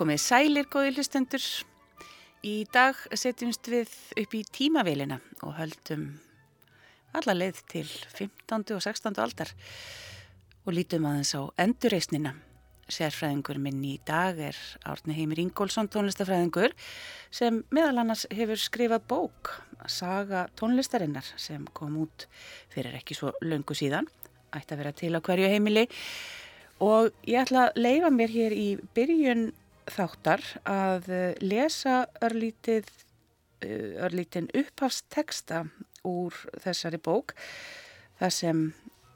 Komið sælir góði hlustendur. Í dag setjumst við upp í tímavélina og höldum alla leið til 15. og 16. aldar og lítum aðeins á endurreysnina. Sérfræðingur minn í dag er Árni Heimir Ingólfsson tónlistafræðingur sem meðal annars hefur skrifað bók, Saga tónlistarinnar sem kom út fyrir ekki svo löngu síðan, ætti að vera til á hverju heimili og ég ætla að leifa mér hér í byrjun þáttar að lesa örlítið, örlítinn upphafsteksta úr þessari bók þar sem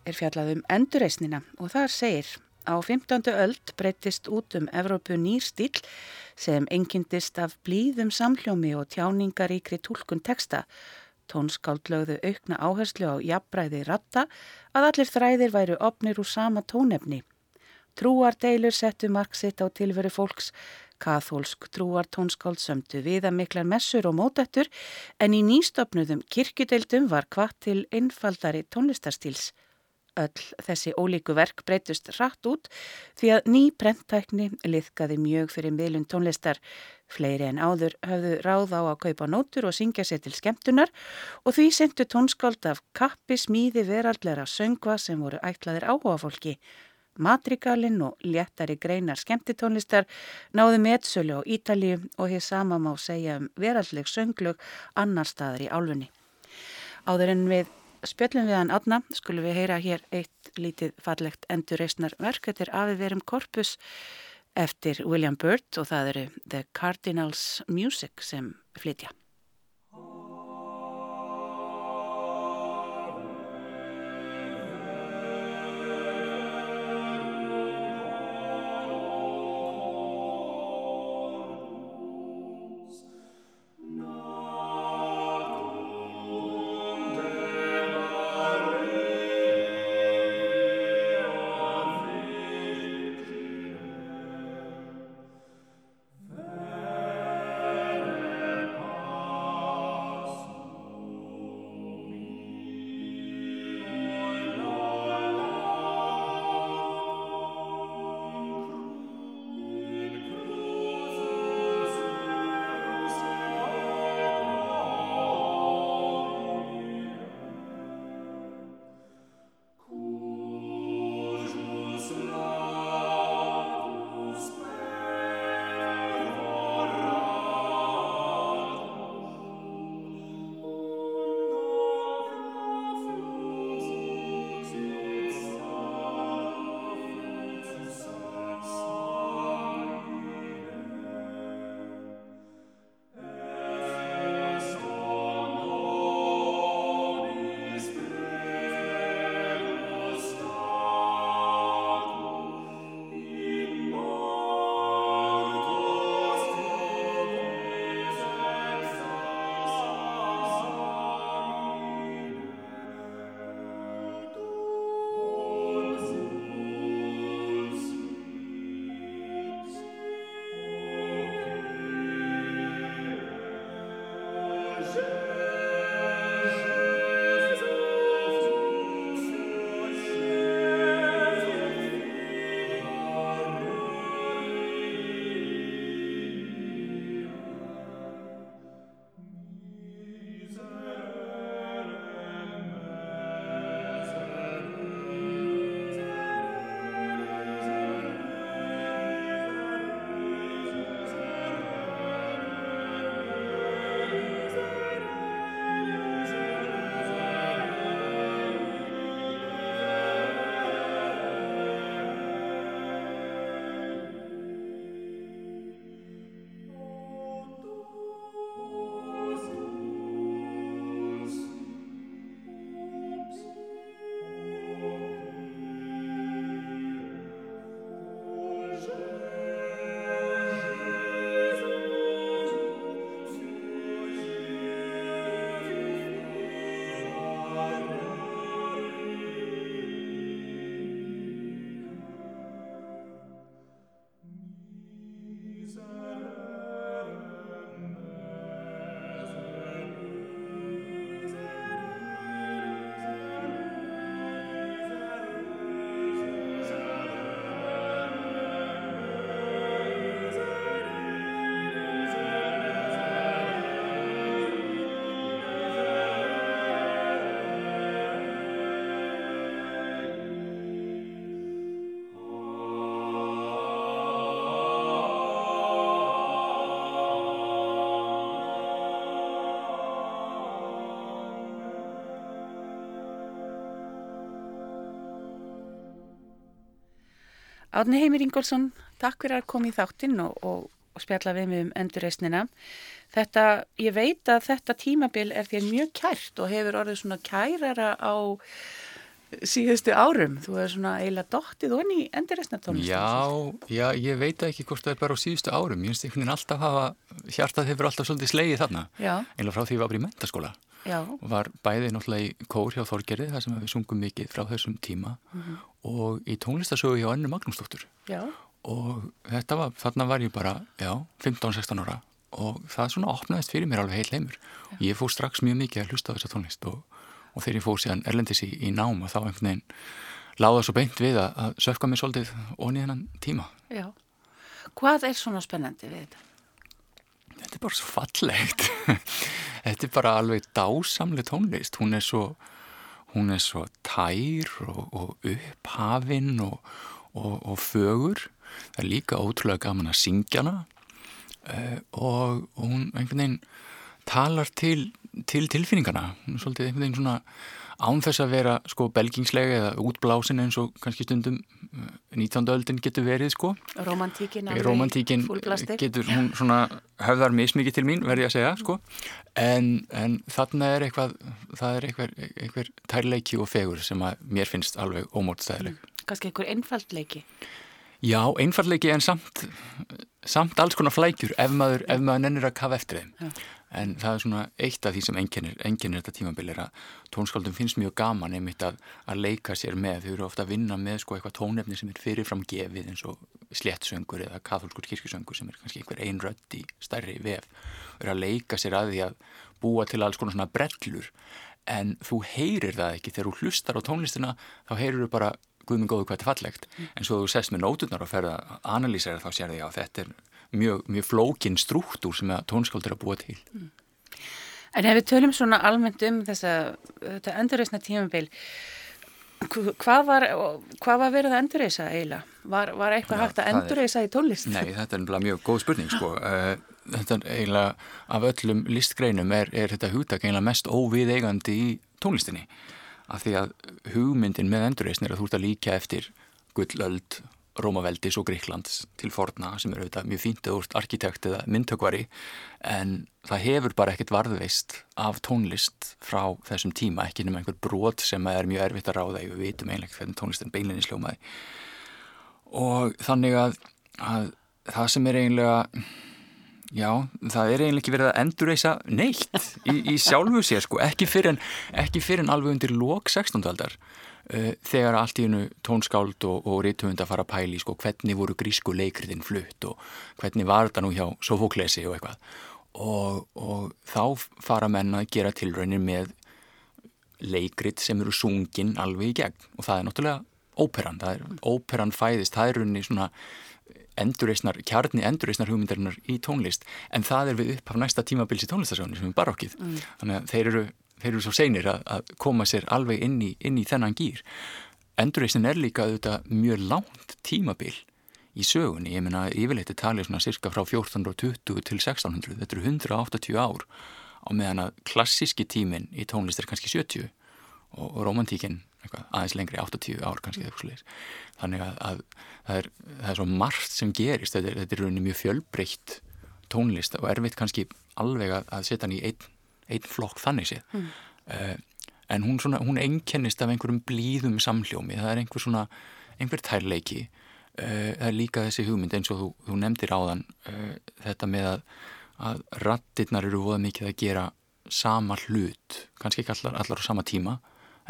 er fjallað um endurreysnina og þar segir Á 15. öld breytist út um Evrópu nýr stíl sem engindist af blíðum samhljómi og tjáningaríkri tólkun teksta. Tónskáld lögðu aukna áherslu á jafnbræði ratta að allir þræðir væru opnir úr sama tónefni. Trúardeilur settu marksitt á tilveru fólks, kathólsk trúar tónskáld sömdu viðamiklar messur og mótettur en í nýstopnuðum kirkjudeildum var hvað til einfaldari tónlistarstíls. Öll þessi ólíku verk breytust rætt út því að ný brenntækni liðkaði mjög fyrir miðlun tónlistar. Fleiri en áður höfðu ráð á að kaupa nótur og syngja sér til skemmtunar og því sendu tónskáld af kappi smíði veraldleira söngva sem voru ætlaðir áhuga fólki. Madrigalinn og léttari greinar skemmtitónlistar náðu meðsölu á Ítalíu og hér sama má segja um veraldleg sönglög annar staðar í álfunni. Áður en við spjöllum við hann átna skulum við heyra hér eitt lítið fallegt endurreysnar verk þetta er Afi verum korpus eftir William Byrd og það eru The Cardinals Music sem flytja Átni Heimir Ingólfsson, takk fyrir að koma í þáttinn og, og, og spjalla við mig um endurreysnina. Þetta, ég veit að þetta tímabil er þér mjög kært og hefur orðið svona kærara á síðustu árum. Þú er svona eiginlega dóttið onni í endurreysna tónlist. Já, já, ég veit ekki hvort það er bara á síðustu árum. Ég finnst einhvern veginn alltaf hafa, hjartað hefur alltaf svolítið slegið þarna. Já. Einlega frá því ég var bara í mentaskóla. Já. Og var bæðið náttúrulega í kór hjá Þorgerði, þar sem við sungum mikið frá þessum tíma Mhm. og í tónlistasögu hjá Önnu Magnúsdóttur. Já. og þetta var, þarna var ég bara, já, 15-16 ára og það svona opnaðist fyrir mér alveg heil heimur. Ég fór strax mjög mikið að hlusta á þessa tónlist og, og þegar ég fór síðan erlendis í, í nám og þá einhvern veginn láða svo beint við að, að söfka mér svolítið onni þennan tíma. Já. Hvað er svona spennandi við þetta? Þetta er bara svo fallegt. Þetta er bara alveg dásamlega tónlist. Hún er svo, hún er svo tær og, og upphafinn og, og, og fögur. Það er líka ótrúlega gaman að syngja hana uh, og, hún einhvern veginn talar til, til tilfinningana. Hún er svolítið einhvern veginn svona án þess að vera sko belgingslega eða útblásin eins og kannski stundum uh, 19. öldin getur verið sko. Romantíkin Romantíkin getur, hún svona höfðar mismikið til mín, verði að segja, sko. En, en þarna er eitthvað, það er eitthvað, eitthvað tærleiki og fegur sem að mér finnst alveg ómótstæðileg. Mm. Kannski einhver einfaldleiki. Já, einfaldleiki en samt, samt alls konar flækjur ef maður, ef maður nennir að kafa eftir þeim. Já. En það er svona eitt af því sem enginnir, þetta tímabil er að tónskáldum finnst mjög gaman einmitt að, að leika sér með. Þau eru ofta að vinna með sko eitthvað tónefni sem er fyrirfram gefið eins og sléttsöngur eða katholskur kirkjusöngur sem er kannski einhver einrödd í stærri vef. Þau eru að leika sér að því að búa til alls konar svona brellur en þú heyrir það ekki þegar þú hlustar á tónlistina þá heyrir þú bara guðminn góðu hvað þetta fallegt en svo þú sest með nóturnar og ferða að analýsera þá sér því að þetta er mjög, mjög flókin struktúr sem tónskáld er að búa til. Mm. En ef við tölum svona almennt um þessa, þetta endurreysna tímabil, hvað var, hvað var verið að endurreysa eiginlega? Var, var eitthvað ja, hægt að endurreysa í tónlist? Nei, þetta er mjög góð spurning sko. Þetta er eiginlega af öllum listgreinum er, er þetta hugtak eiginlega mest óviðeigandi í tónlistinni. Af því að hugmyndin með endurreysn er að þú ert að líka eftir gullöld, Rómaveldis og Gríklands til forna sem eru auðvitað mjög fínt eða úrst arkitekt eða myndtökvari en það hefur bara ekkert varðveist af tónlist frá þessum tíma ekki nema einhver brot sem er mjög erfitt að ráða við vitum eiginlega hvernig tónlistin beilinni sljómaði og þannig að, að það sem er eiginlega já, það er eiginlega ekki verið að endurreisa neitt í, í sjálfu sér sko, ekki fyrir en, ekki fyrir en alveg undir lók 16. aldar þegar allt í hennu tónskáld og, og rítumund að fara að pæli sko, hvernig voru grísku leikriðin flutt og hvernig var þetta nú hjá Sofoklesi og eitthvað. Og, og þá fara menna að gera tilraunir með leikrið sem eru sungin alveg í gegn. Og það er náttúrulega óperan, það er óperan fæðist, það er runni svona endurreysnar, kjarni endurreysnar hugmyndarinnar í tónlist. En það er við upp af næsta tímabils í tónlistasjónu sem er barokkið. Mm. þannig að þeir eru þeir eru svo seinir að, að koma sér alveg inn í, inn í þennan gýr. Endurreysnin er líka auðvitað mjög langt tímabil í sögunni. Ég meina, yfirleitt er talið svona cirka frá 1420 til 1600. Þetta eru 180 ár á meðan að klassíski tímin í tónlist er kannski 70 og, og romantíkin aðeins lengri 80 ár kannski. Þannig að, að það, er, það er svo margt sem gerist. Þetta er, þetta er mjög fjölbreytt tónlist og erfitt kannski alveg að setja hann í einn einn flokk þannig séð. Mm. uh, en hún, svona, hún einkennist af einhverjum blíðum samhljómi. Það er einhver svona, einhver tærleiki. Uh, það er líka þessi hugmynd eins og þú, þú nefndir áðan uh, þetta með að, að rattirnar eru voða mikið að gera sama hlut, kannski ekki allar, allar á sama tíma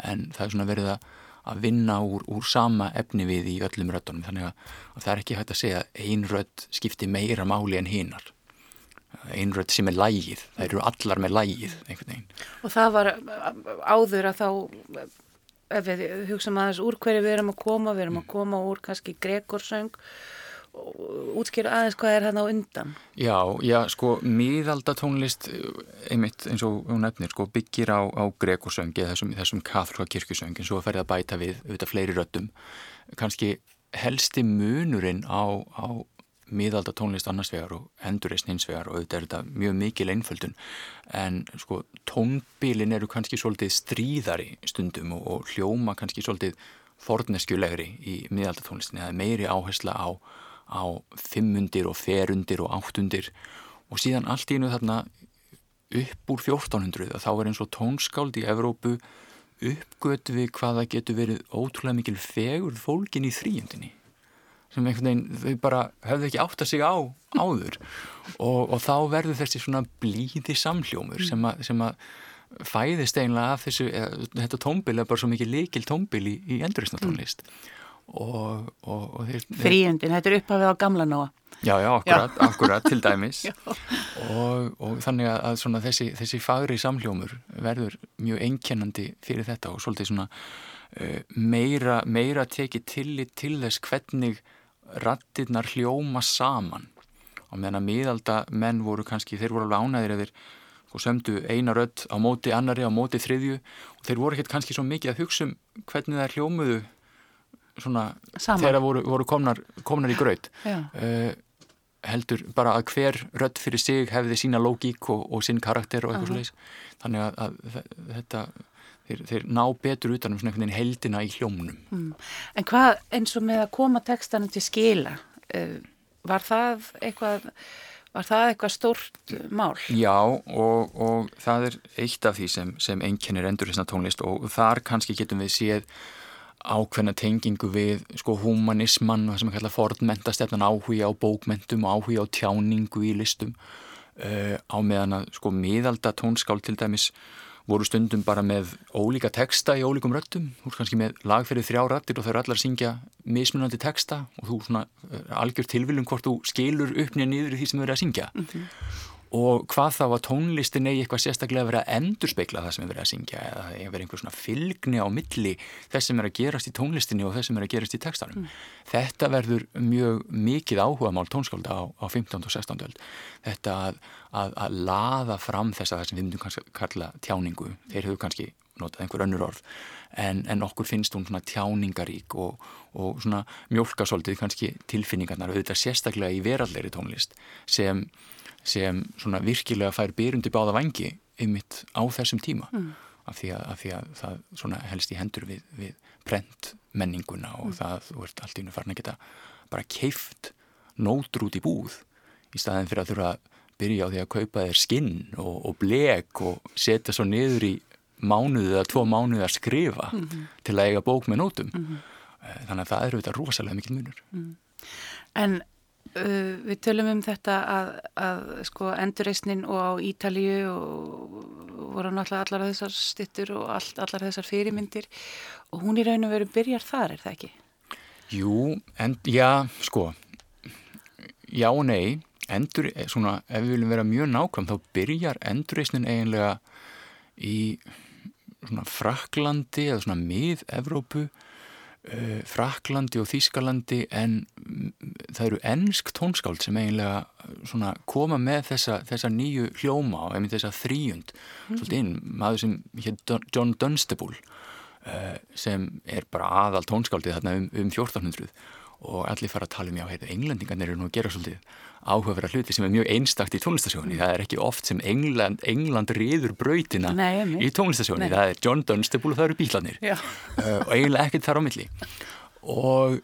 en það er svona verið að að vinna úr, úr sama efni við í öllum röttunum þannig að, að það er ekki hægt að segja að ein rött skipti meira máli en hinnar einrödd sem er lægið, það eru allar með lægið einhvern veginn. Og það var áður að þá ef við hugsaum aðeins úr hverju við erum að koma, við erum að koma úr kannski Gregorsöng útskýra aðeins hvað er hann á undan. Já, já, sko miðaldatónlist einmitt eins og hún nefnir, sko byggir á, á Gregorsöngi þessum, þessum katholka kirkusöng en svo að ferða að bæta við auðvitað fleiri röttum kannski helsti munurinn á, á miðalda tónlist annars vegar og endurist hins vegar og auðvitað er þetta mjög mikil einföldun. En sko tónbílin eru kannski svolítið stríðari stundum og, og hljóma kannski svolítið forneskjulegri í miðaldatónlistinni, það er meiri áhersla á, á fimmundir og ferundir og áttundir og síðan allt í einu þarna upp úr 1400 þá er eins og tónskáld í Evrópu uppgötu við hvaða getur verið ótrúlega mikil fegur fólkin í þrýjundinni sem einhvern veginn þau bara hefðu ekki átt að sig á áður og, og þá verður þessi svona blíði samljómur sem að, sem að fæðist einlega af þessu, eða, þetta tómbil er bara svo mikið likil tómbil í, í enduristnatónlist mm. og, og, og þeir, Fríundin, þetta er upphafið á gamla nóa Já, já, akkurat, já. akkurat til dæmis og þannig að svona, þessi, þessi fagri samljómur verður mjög einkennandi fyrir þetta og svolítið svona uh, meira, meira tekið tillit til þess hvernig rattirnar hljóma saman. Og meðan að miðalda menn voru kannski, þeir voru alveg ánæðir eða og sömdu eina rödd á móti annari á móti þriðju. Og þeir voru ekkert kannski svo mikið að hugsa um hvernig það hljómuðu svona Saman. þegar voru, voru komnar, komnar í graut. Uh, heldur bara að hver rödd fyrir sig hefði sína lógík og, og sín karakter og eitthvað uh -huh. slúðis þannig að, að þetta þeir, þeir ná betur utanum svona einhvern veginn heldina í hljómunum mm. En hvað eins og með að koma textanum til skila uh, var það eitthvað Var það eitthvað stórt mál? Já og, og það er eitt af því sem, sem einkennir enduristna tónlist og þar kannski getum við séð ákveðna tengingu við sko humanisman og það sem er kallað fornmentastefnan áhuga á bókmentum og áhuga á tjáningu í listum uh, á meðan að sko miðalda tónskál til dæmis voru stundum bara með ólíka texta í ólíkum röttum, þú er kannski með lag fyrir þrjá rættir og þau eru allar að syngja mismunandi texta og þú svona eh, algjör tilviljum hvort þú skilur upp nýja nýður í því sem þau eru að syngja. Mm -hmm og hvað þá að tónlistin eigi eitthvað sérstaklega að vera að endurspegla það sem er verið að syngja eða það að vera einhver svona fylgni á milli þess sem er að gerast í tónlistinni og þess sem er að gerast í textanum. Mm. Þetta verður mjög mikið áhuga mál tónskálda á, á 15. og 16. öld. Þetta að, að, að laða fram þess að það sem við myndum kannski kalla tjáningu, þeir hefur kannski notað einhver önnur orð, en, en okkur finnst hún svona tjáningarík og, og svona mjölkasóldið kannski tilfinningarnar, auðvitað sérstaklega í verallegri tónlist sem sem svona virkilega fær byrjundi báða vangi ymitt á þessum tíma mm. af, því að, af því að það svona helst í hendur við, við prent menninguna og mm. það, ert allt í unnu farin að geta bara keift nótur út í búð í staðin fyrir að þurfa að byrja á því að kaupa þér skinn og, og blek og setja svo niður í mánuðið eða tvo mánuðið að skrifa mm -hmm. til að eiga bók með nótum -hmm. þannig að það eru þetta rosalega mikil munur mm. En Uh, við tölum um þetta að, að sko endurreysnin og á Ítalíu og voru náttúrulega allar þessar stittur og all, allar þessar fyrirmyndir. Og hún í raun og veru byrjar þar, er það ekki? Jú, en, já, sko já og nei. Endur, eh, svona, ef við viljum vera mjög nákvæm þá byrjar endurreysnin eiginlega í svona Fraklandi eða svona mið-Evrópu Fraklandi og Þískalandi en það eru ennsk tónskáld sem eiginlega uh, koma með þessa, þessa nýju hljóma og þessa þrýjund mm. svolítið inn, maður sem hér John Dunstable uh, sem er bara aðal tónskáldið þarna um, um 1400 og allir fara að tala um já, heyrðu, englendingarnir eru nú að gera svolítið áhugaverða hluti sem er mjög einstakt í tónlistasjóni mm. það er ekki oft sem England, England riður brautina Nei, í tónlistasjóni það er John Dunstable og það eru bílanir uh, og eiginlega ekkert þar á milli. Og,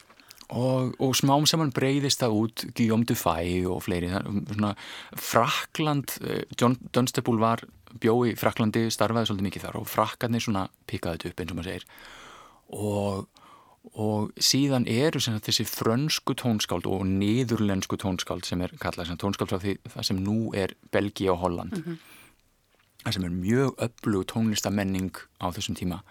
og, og smám saman breyðist það út Guillaume Dufay og fleiri. Svona, Frakland, uh, John Dunstable var bjói Fraklandi, starfaði svolítið mikið þar og Frakkarnir svona pikaði þetta upp eins og maður segir. Og og síðan eru þessi frönsku tónskáld og niðurlensku tónskáld sem er kallað sem tónskáld frá því það sem nú er Belgi og Holland mm -hmm. það sem er mjög öflug tónlistamenning á þessum tíma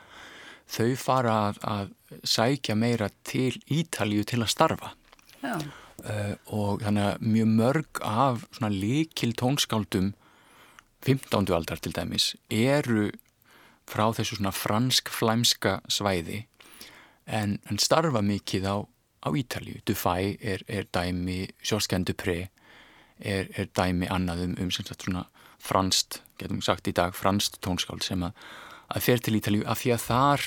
þau fara að, að sækja meira til Ítalju til að starfa uh, og þannig að mjög mörg af svona líkil tónskáldum 15. aldar til dæmis eru frá þessu svona fransk-flæmska svæði en, en starfa mikið á, á Ítalju. Dufay er, er dæmi, Sjórskjön Dupré er, er dæmi annað um, um svona franst, getum sagt í dag, franst tónskáld sem að, að fer til Ítalju af því að þar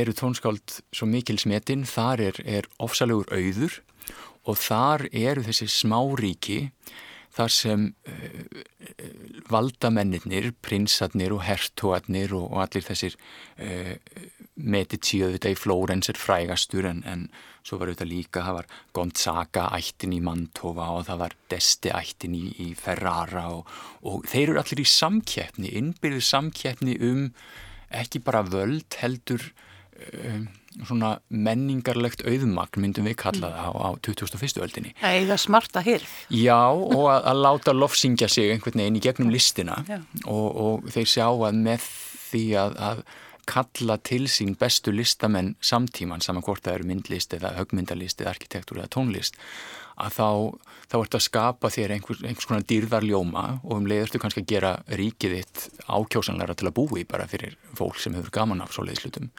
eru tónskáld svo mikil smetinn, þar er, er ofsalegur auður og þar eru þessi smáríki þar sem uh, valdamennir, prinsarnir og hertóarnir og, og allir þessir uh, Medici auðvitað í Flórens er frægastur en, en svo var auðvitað líka, það var Gonzaga ættin í Mantova og það var Deste ættin í, í Ferrara og, og þeir eru allir í samkeppni, innbyrðu samkeppni um ekki bara völd heldur um, svona menningarlegt auðmagn myndum við kalla það á, á 2001. öldinni. Eiga smarta hirð. Já og að, að láta lofsingja sig einhvern veginn í gegnum listina og, og þeir sjá að með því að, að kalla til sín bestu listamenn samtíman saman hvort það eru myndlist eða högmyndalist eða arkitektúr eða tónlist að þá, þá ert að skapa þér einhvers, einhvers konar dýrðarljóma og um leiðurstu kannski að gera ríkið þitt ákjósanleira til að búi bara fyrir fólk sem hefur gaman af svo leiðslutum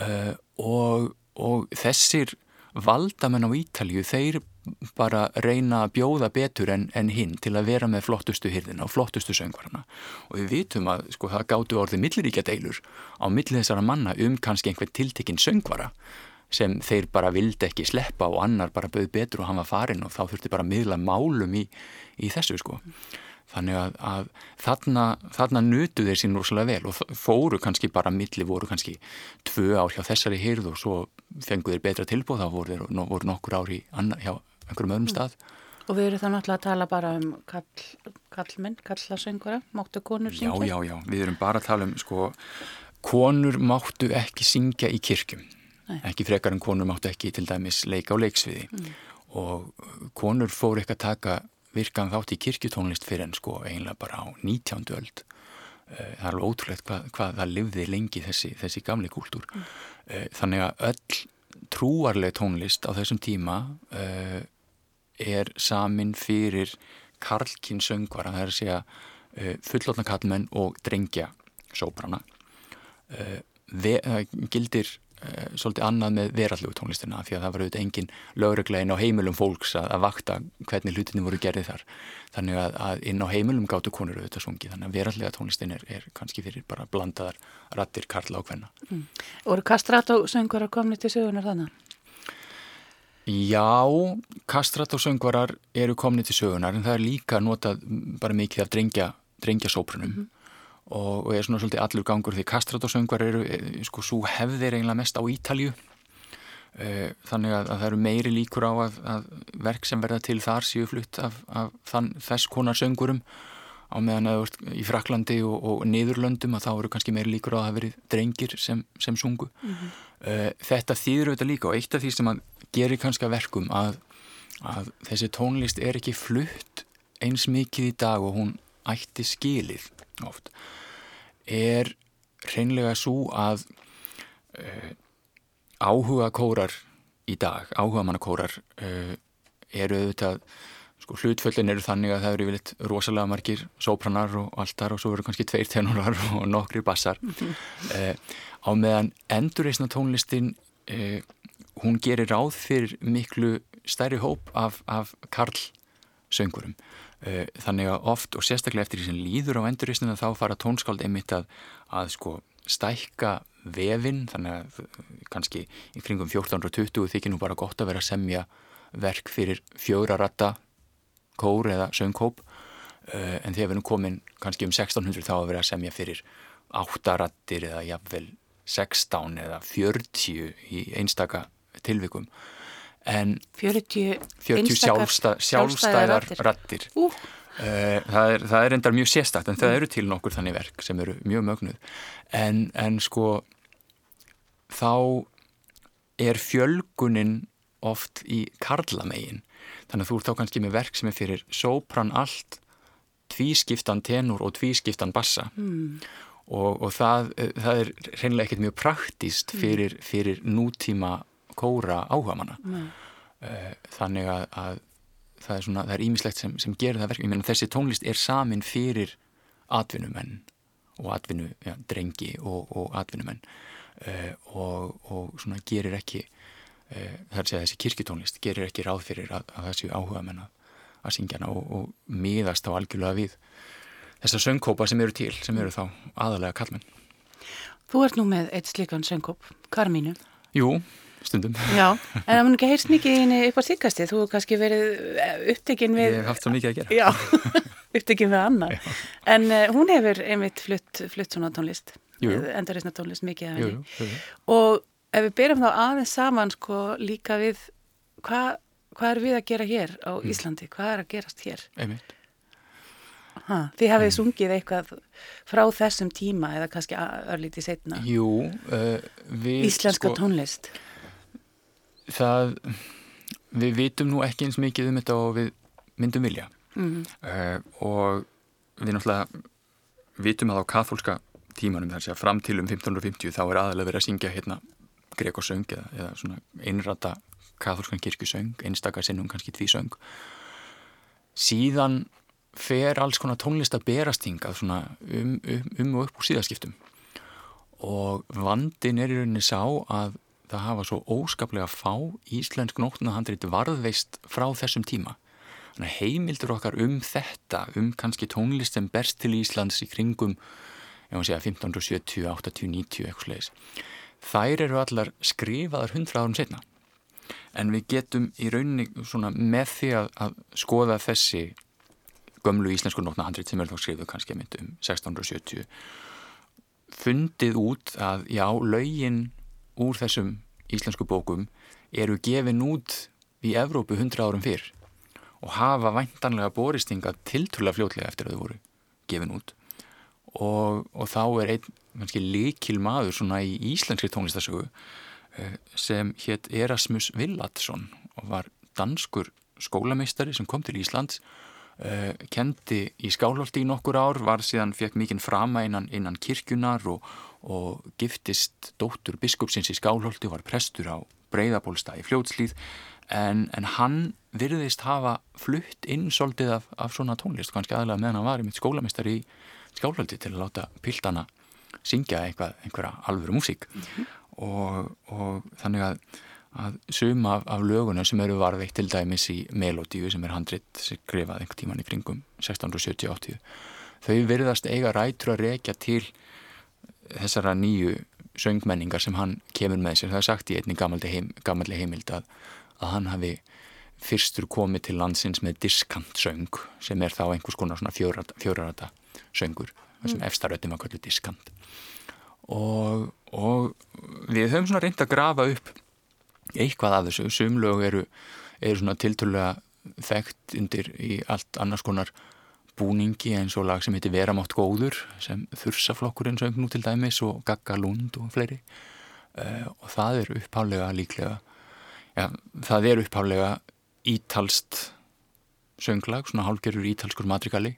uh, og, og þessir valdamenn á Ítalju, þeir bara reyna að bjóða betur en, en hinn til að vera með flottustu hyrðina og flottustu söngvarna og við vitum að sko það gáttu orðið milliríkja deilur á millið þessara manna um kannski einhvern tiltekinn söngvara sem þeir bara vildi ekki sleppa og annar bara bauð betur og hann var farin og þá þurfti bara miðla málum í, í þessu sko. Þannig að, að þarna, þarna nutu þeir sín rosalega vel og fóru kannski bara milli voru kannski tvö ár hjá þessari hyrð og svo fengu þeir betra tilbúð þá voru, voru nokkur ár í annar, hjá einhverjum öðrum stað Og við erum þá náttúrulega að tala bara um kall, kallmenn, kallasöngura, máttu konur syngja? Já, já, já, við erum bara að tala um sko, konur máttu ekki syngja í kirkjum, Nei. ekki frekar en konur máttu ekki til dæmis leika á leiksviði mm. og konur fóru ekki að taka virkan þátt í kirkjutónlist fyrir en sko eiginlega bara á 19. öld. Eh, það er alveg ótrúlegt hvað, hvað það livði lengi þessi, þessi gamli kúltúr. Mm. Eh, þannig að öll trúarleg tónlist á þessum tíma uh, er samin fyrir karlkinn söngvara, það er að segja uh, fullotna kallmenn og drengja sóbrana. Uh, gildir svolítið annað með verallugu tónlistina því að það var auðvitað engin lögreglegin á heimilum fólks að, að vakta hvernig hlutinni voru gerðið þar. Þannig að, að inn á heimilum gáttu konur auðvitað sungi þannig að verallega tónlistin er, er kannski fyrir bara blandaðar rattir karla og hvenna. Mm. Og eru kastrætt og söngvarar komni til sögunar þannig? Já, kastrættósöngvarar eru komni til sögunar en það er líka notað bara mikið af drengja, drengja sóprunum mm -hmm. og, og er svona svolítið allur gangur því kastrættósöngvar eru, eh, sko, svo hefðir eiginlega mest á Ítalju eh, þannig að, að það eru meiri líkur á að, að verk sem verða til þar séu flutt af, af þann, þess konar söngurum á meðan að í Fraklandi og, og Niðurlöndum að þá eru kannski meiri líkur á að það verið drengir sem, sem sungu mm -hmm. þetta þýður auðvitað líka og eitt af því sem að gerir kannski verkum að, að þessi tónlist er ekki flutt eins mikið í dag og hún ætti skilið oft er reynlega svo að uh, áhuga kórar í dag, áhuga mannakórar uh, eru auðvitað sko hlutföllin eru þannig að það eru yfirleitt rosalega margir sópranar og allt þar og svo eru kannski tveir tenorar og nokkri bassar mm -hmm. uh, á meðan endurreysna tónlistin hún gerir ráð fyrir miklu stærri hóp af, af karlsöngurum eh, þannig að oft og sérstaklega eftir því sem líður á enduristinu þá fara tónskáld einmitt að, að sko stækka vefin þannig að kannski í kringum 1420 þykir nú bara gott að vera að semja verk fyrir fjóraratta kór eða söngkóp eh, en þegar við erum komin kannski um 1600 þá að vera að semja fyrir áttarattir eða jafnvel 16 eða 40 í einstaka tilvikum en 40, 40 sjálfstæ, sjálfstæðar rattir uh. það, er, það er endar mjög sérstakt en það eru til nokkur þannig verk sem eru mjög mögnuð en, en sko þá er fjölgunin oft í karlamegin þannig að þú ert þá kannski með verk sem er fyrir sopran allt tvískiptan tenur og tvískiptan bassa mm. og, og það, það er reynilega ekkert mjög praktíst mm. fyrir, fyrir nútíma kóra áhuga manna mm. þannig að, að það er svona, það er ímislegt sem, sem gerir það verk, ég menna þessi tónlist er samin fyrir atvinnumenn og atvinnu, já, drengi og, og atvinnumenn. Uh, og, og svona gerir ekki uh, það er að segja þessi kirkitónlist gerir ekki ráð fyrir að, að þessi áhuga menna að syngja hana og, og miðast á algjörlega við þessar söngkópa sem eru til, sem eru þá aðalega kallmenn Þú ert nú með eitt slikan söngkóp, Karmínu. Jú, stundum. Já, en það mun ekki heyrst mikið í henni upp á síkasti, þú hefur kannski verið eh, upptekinn við... Ég hef haft svo mikið að gera. Já, upptekinn við annar. En uh, hún hefur einmitt flutt, flutt svona tónlist, endurreysna tónlist mikið af henni. Og ef við byrjum þá aðeins saman sko líka við hvað hva er við að gera hér á mm. Íslandi, hvað er að gerast hér? Einmitt. Ha, þið hafið mm. sungið eitthvað frá þessum tíma eða kannski örlítið setna? Jú, uh, við... Íslenska sko, tónlist? Það, við vitum nú ekki eins mikið um þetta og við myndum vilja. Mm. Uh, og við náttúrulega vitum að á katholska tímanum þar sé að fram til um 1550 þá er aðalega verið að syngja hérna grekosöng eða, eða svona einrata katholskan kirkusöng, einstakar sinnum kannski tvísöng síðan fer alls konar tónlist að berast hingað svona um, um, um og upp úr síðaskiptum og vandin er í rauninni sá að það hafa svo óskaplega fá íslensk nóttunahandrit varðveist frá þessum tíma. Þannig að heimildur okkar um þetta, um kannski tónlist sem berst til Íslands í kringum, ég má segja 1570, 80, 90 eitthvað slegis þær eru allar skrifaðar hundra árum setna en við getum í rauninni með því að, að skoða þessi gömlu íslensku nótnahandrit sem er þá skrifuð kannski að myndu um 1670 fundið út að já, laugin úr þessum íslensku bókum eru gefin út í Evrópu hundra árum fyrr og hafa væntanlega boristinga tiltrúlega fljótlega eftir að þau voru gefin út. Og, og þá er einn líkil maður svona í íslenskri tónlistasögu eh, sem hétt Erasmus Villadsson og var danskur skólameistari sem kom til Íslands kendi í skálholti í nokkur ár var síðan fekk mikinn frama innan, innan kirkjunar og, og giftist dóttur biskupsins í skálholti og var prestur á breyðabólsta í fljótslýð en, en hann virðist hafa flutt inn svolítið af, af svona tónlist kannski aðlega meðan hann var í mitt skólameistari í skálhaldi til að láta piltana syngja eitthvað, einhverja alvöru músík mm -hmm. og, og þannig að, að suma af, af löguna sem eru varðveikt til dæmis í melodíu sem er handrit skrifað einhver tíman í kringum 1670-80 þau verðast eiga rætur að rekja til þessara nýju söngmenningar sem hann kemur með sér það er sagt í einni gammalli heim, heimild að, að hann hafi fyrstur komið til landsins með diskantsöng sem er þá einhvers konar svona fjórarata söngur þessum mm. efstaröttum að kallu diskant og, og við höfum svona reynd að grafa upp eitthvað af þessu. Sumlög eru, eru svona tilturlega þekkt undir í allt annars konar búningi eins og lag sem heitir Veramátt góður sem þursaflokkurinn söng nú til dæmis og Gagga Lund og fleiri. Uh, og það er upphálega líklega ja, það er upphálega ítalst sönglag, svona hálgerur ítalskur matrikali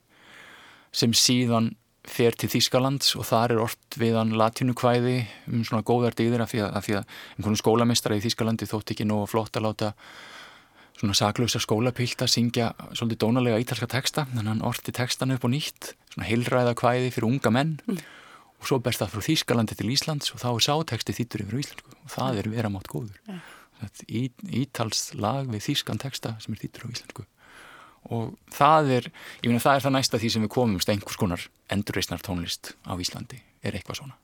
sem síðan fer til Þýskalands og þar er orft viðan latínukvæði um svona góðar dýðir af því að, að einhvern skólamestara í Þýskalandi þótt ekki nógu flott að láta svona saklausa skólapilta syngja svolítið dónalega ítalska texta þannig að hann orti textan upp og nýtt svona heilræða kvæði fyrir unga menn. Mm. og svo berst það frá Þýskalandi til Íslands og þá er sáteksti þýttur yfir Íslandsku og það er vera mátt góður yeah. Ítals lag við Þýskan texta sem er þýttur á Íslandsku og það er, ég finna það er það næsta því sem við komumst einhvers konar endurreysnar tónlist á Íslandi, er eitthvað svona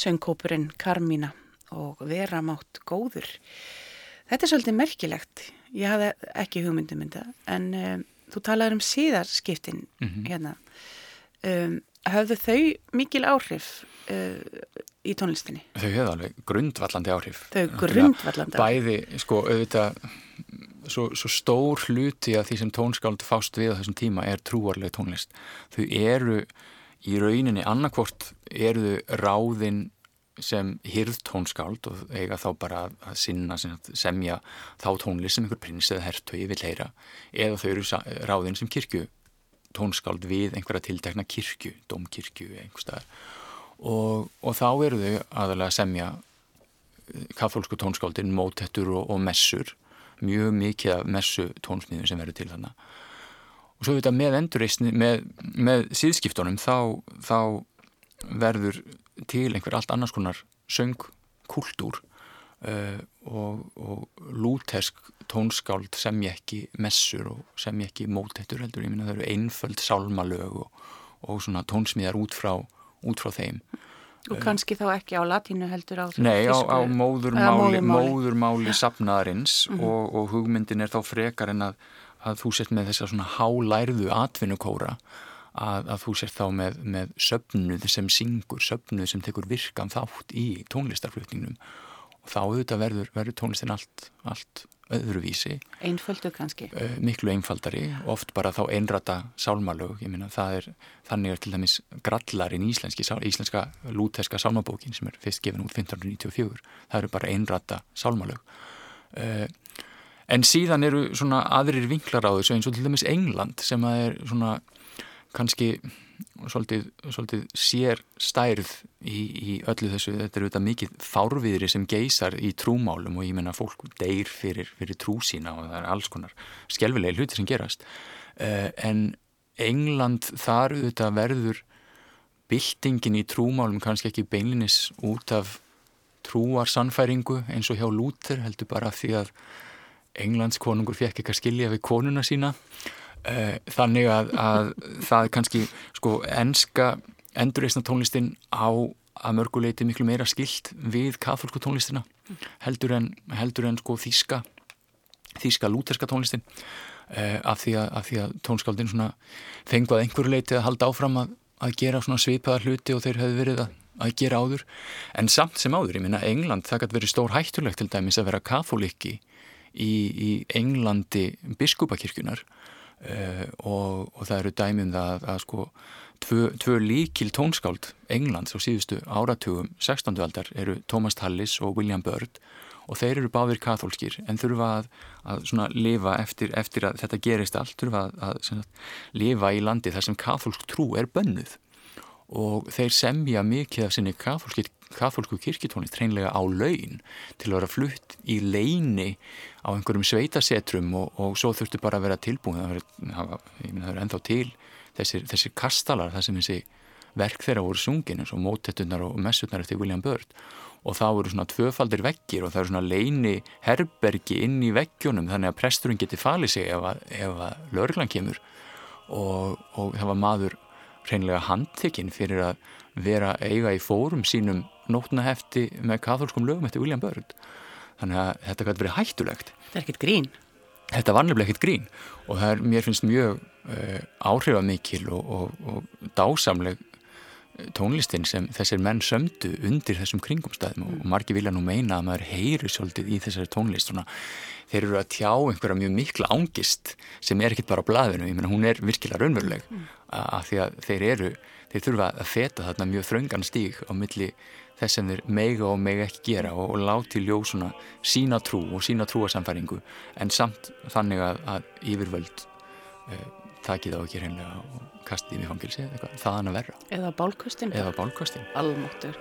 söngkópurinn Karmína og vera mátt góður. Þetta er svolítið merkilegt. Ég hafði ekki hugmyndum mynda en um, þú talaður um síðarskiptin mm -hmm. hérna. Um, höfðu þau mikil áhrif uh, í tónlistinni? Þau hefðu alveg grundvallandi áhrif. Þau grundvallandi áhrif? Bæði, sko, auðvitað, svo, svo stór hluti að því sem tónskáld fást við á þessum tíma er trúarlega tónlist. Þau eru í rauninni annarkvort eru þau ráðinn sem hyrðtónskáld og eiga þá bara að sinna semja þá tónlist sem einhver prins eða hertögi vil heyra eða þau eru ráðinn sem kirkju tónskáld við einhverja tiltekna kirkju, domkirkju einhver staðar. Og, og þá eru þau aðalega að semja eh, katholsku tónskáldin, mótettur og, og messur, mjög mikið af messu tónsmíðum sem verður til þannig og svo þetta með endurreysni með, með síðskiptunum þá, þá verður til einhver allt annars konar söngkultúr uh, og, og lútesk tónskáld sem ég ekki messur og sem ég ekki mótettur heldur, ég minna það eru einföld sálmalög og, og svona tónsmíðar út frá, út frá þeim. Og kannski þá ekki á latínu heldur á því? Nei, á, á móðurmáli, móðurmáli sapnaðarins mm -hmm. og, og hugmyndin er þá frekar en að, að þú sett með þessa svona hálærðu atvinnukóra að, að þú sett þá með, með söfnuð sem syngur, söfnuð sem tekur virkan þátt í tónlistarflutningnum. Og þá auðvitað verður, verður tónlistin allt, allt öðruvísi. Einföldu kannski? Uh, miklu einfaldari, oft bara þá einrata sálmalög, ég minna það er þannig er til dæmis grallarinn íslenski íslenska lúteska sálmabókin sem er fyrst gefin út 1594 það eru bara einrata sálmalög. Uh, en síðan eru svona aðrir vinklar á þessu eins og til dæmis England sem að er svona kannski svolítið, svolítið sér stærð í, í öllu þessu, þetta er auðvitað mikið fárviðri sem geysar í trúmálum og ég menna fólk deyr fyrir, fyrir trú sína og það er alls konar skjálfilega hluti sem gerast. Uh, en England þar auðvitað verður byltingin í trúmálum kannski ekki beinlinis út af trúarsannfæringu eins og hjá Lúter heldur bara því að Englands konungur fekk ekki að skilja við konuna sína. Eh, þannig að, að það kannski sko enska endurreysna tónlistin á að mörguleiti miklu meira skilt við katholsku tónlistina heldur en, heldur en sko þíska þíska lúterska tónlistin. Uh, af, því að, að tónskáldin fengu að einhverju leiti að halda áfram að, að gera svipaðar hluti og þeir hefðu verið að, að gera áður. En samt sem áður, ég minna England það gæti verið stór hættulegt til dæmis að vera katholiki í, í Englandi biskupakirkjunar Uh, og, og það eru dæmum það að sko tvö, tvö líkil tónskáld Englands á síðustu áratugum 16. aldar eru Thomas Tallis og William Byrd og þeir eru báðir katholskir en þurfa að, að lifa eftir, eftir að þetta gerist allt þurfa að, að lifa í landi þar sem katholsk trú er bönnuð og þeir semja mikið af sinni katholsku kirkitónist hreinlega á laun til að vera flutt í leini á einhverjum sveitasetrum og, og svo þurftu bara að vera tilbúin. Það verður ennþá til þessir, þessir kastalar þar sem þessi verk þeirra voru sungin eins og mótettunar og messutnar eftir William Byrd. Og það voru svona tvöfaldir vekkir og það eru svona leini herbergi inn í vekkjónum þannig að presturinn geti falið sig ef að, að lörglan kemur. Og, og það var maður hreinlega handtekinn fyrir að vera eiga í fórum sínum nótnahefti með katholskum lögum eftir William Byrd. Þannig að þetta gæti verið hættulegt. Þetta er ekkit grín. Þetta var nefnilega ekkit grín og það er, mér finnst mjög uh, áhrifamikil og, og, og dásamleg eh, tónlistin sem þessir menn sömdu undir þessum kringumstæðum mm. og margi vilja nú meina að maður heyri svolítið í þessari tónlist. Svona, þeir eru að tjá einhverja mjög mikla ángist sem er ekkit bara á blaðinu, ég menna hún er virkilega raunveruleg mm. að því að þeir eru þeir þurfa að feta þarna mjög þröngan stíg á milli þess sem þeir meiga og meiga ekki gera og, og láti ljósuna sína trú og sína trúarsamfæringu en samt þannig að, að yfirvöld uh, takið á ekki reynlega og kastið í fangilsi eða þaðan að verra. Eða bálkostin. Eða bálkostin. Almáttur.